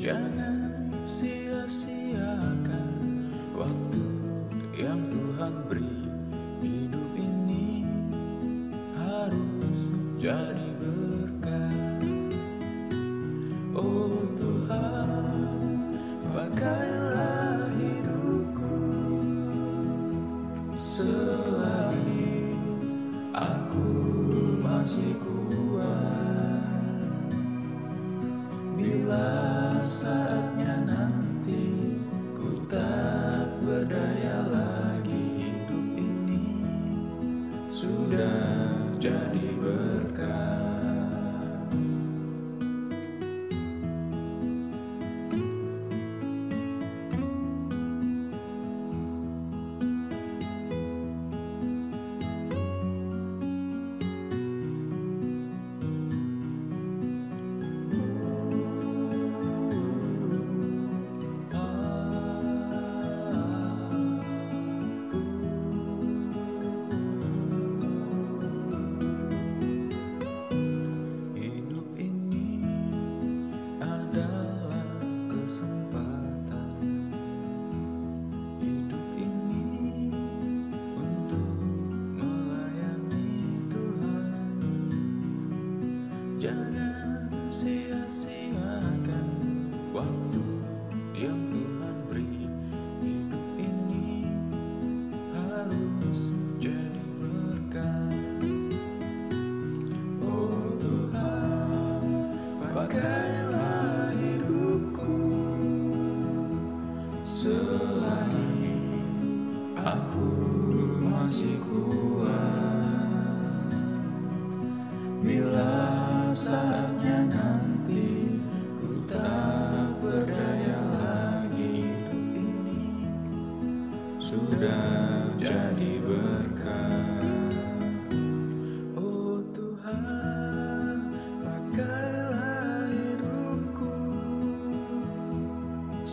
Jangan sia-siakan waktu yang Tuhan beri. Hidup ini harus jadi berkah Oh Tuhan, pakailah hidupku Selagi aku masih pakailah hidupku aku masih kuat. Bila saatnya nanti ku tak berdaya lagi ini sudah jadi berkah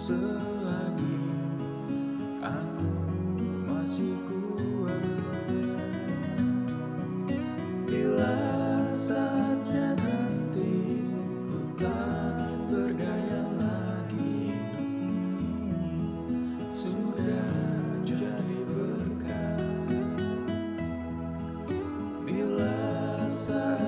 selagi aku masih kuat. Bila saatnya nanti ku tak berdaya lagi, ini sudah jadi berkah. Bila saatnya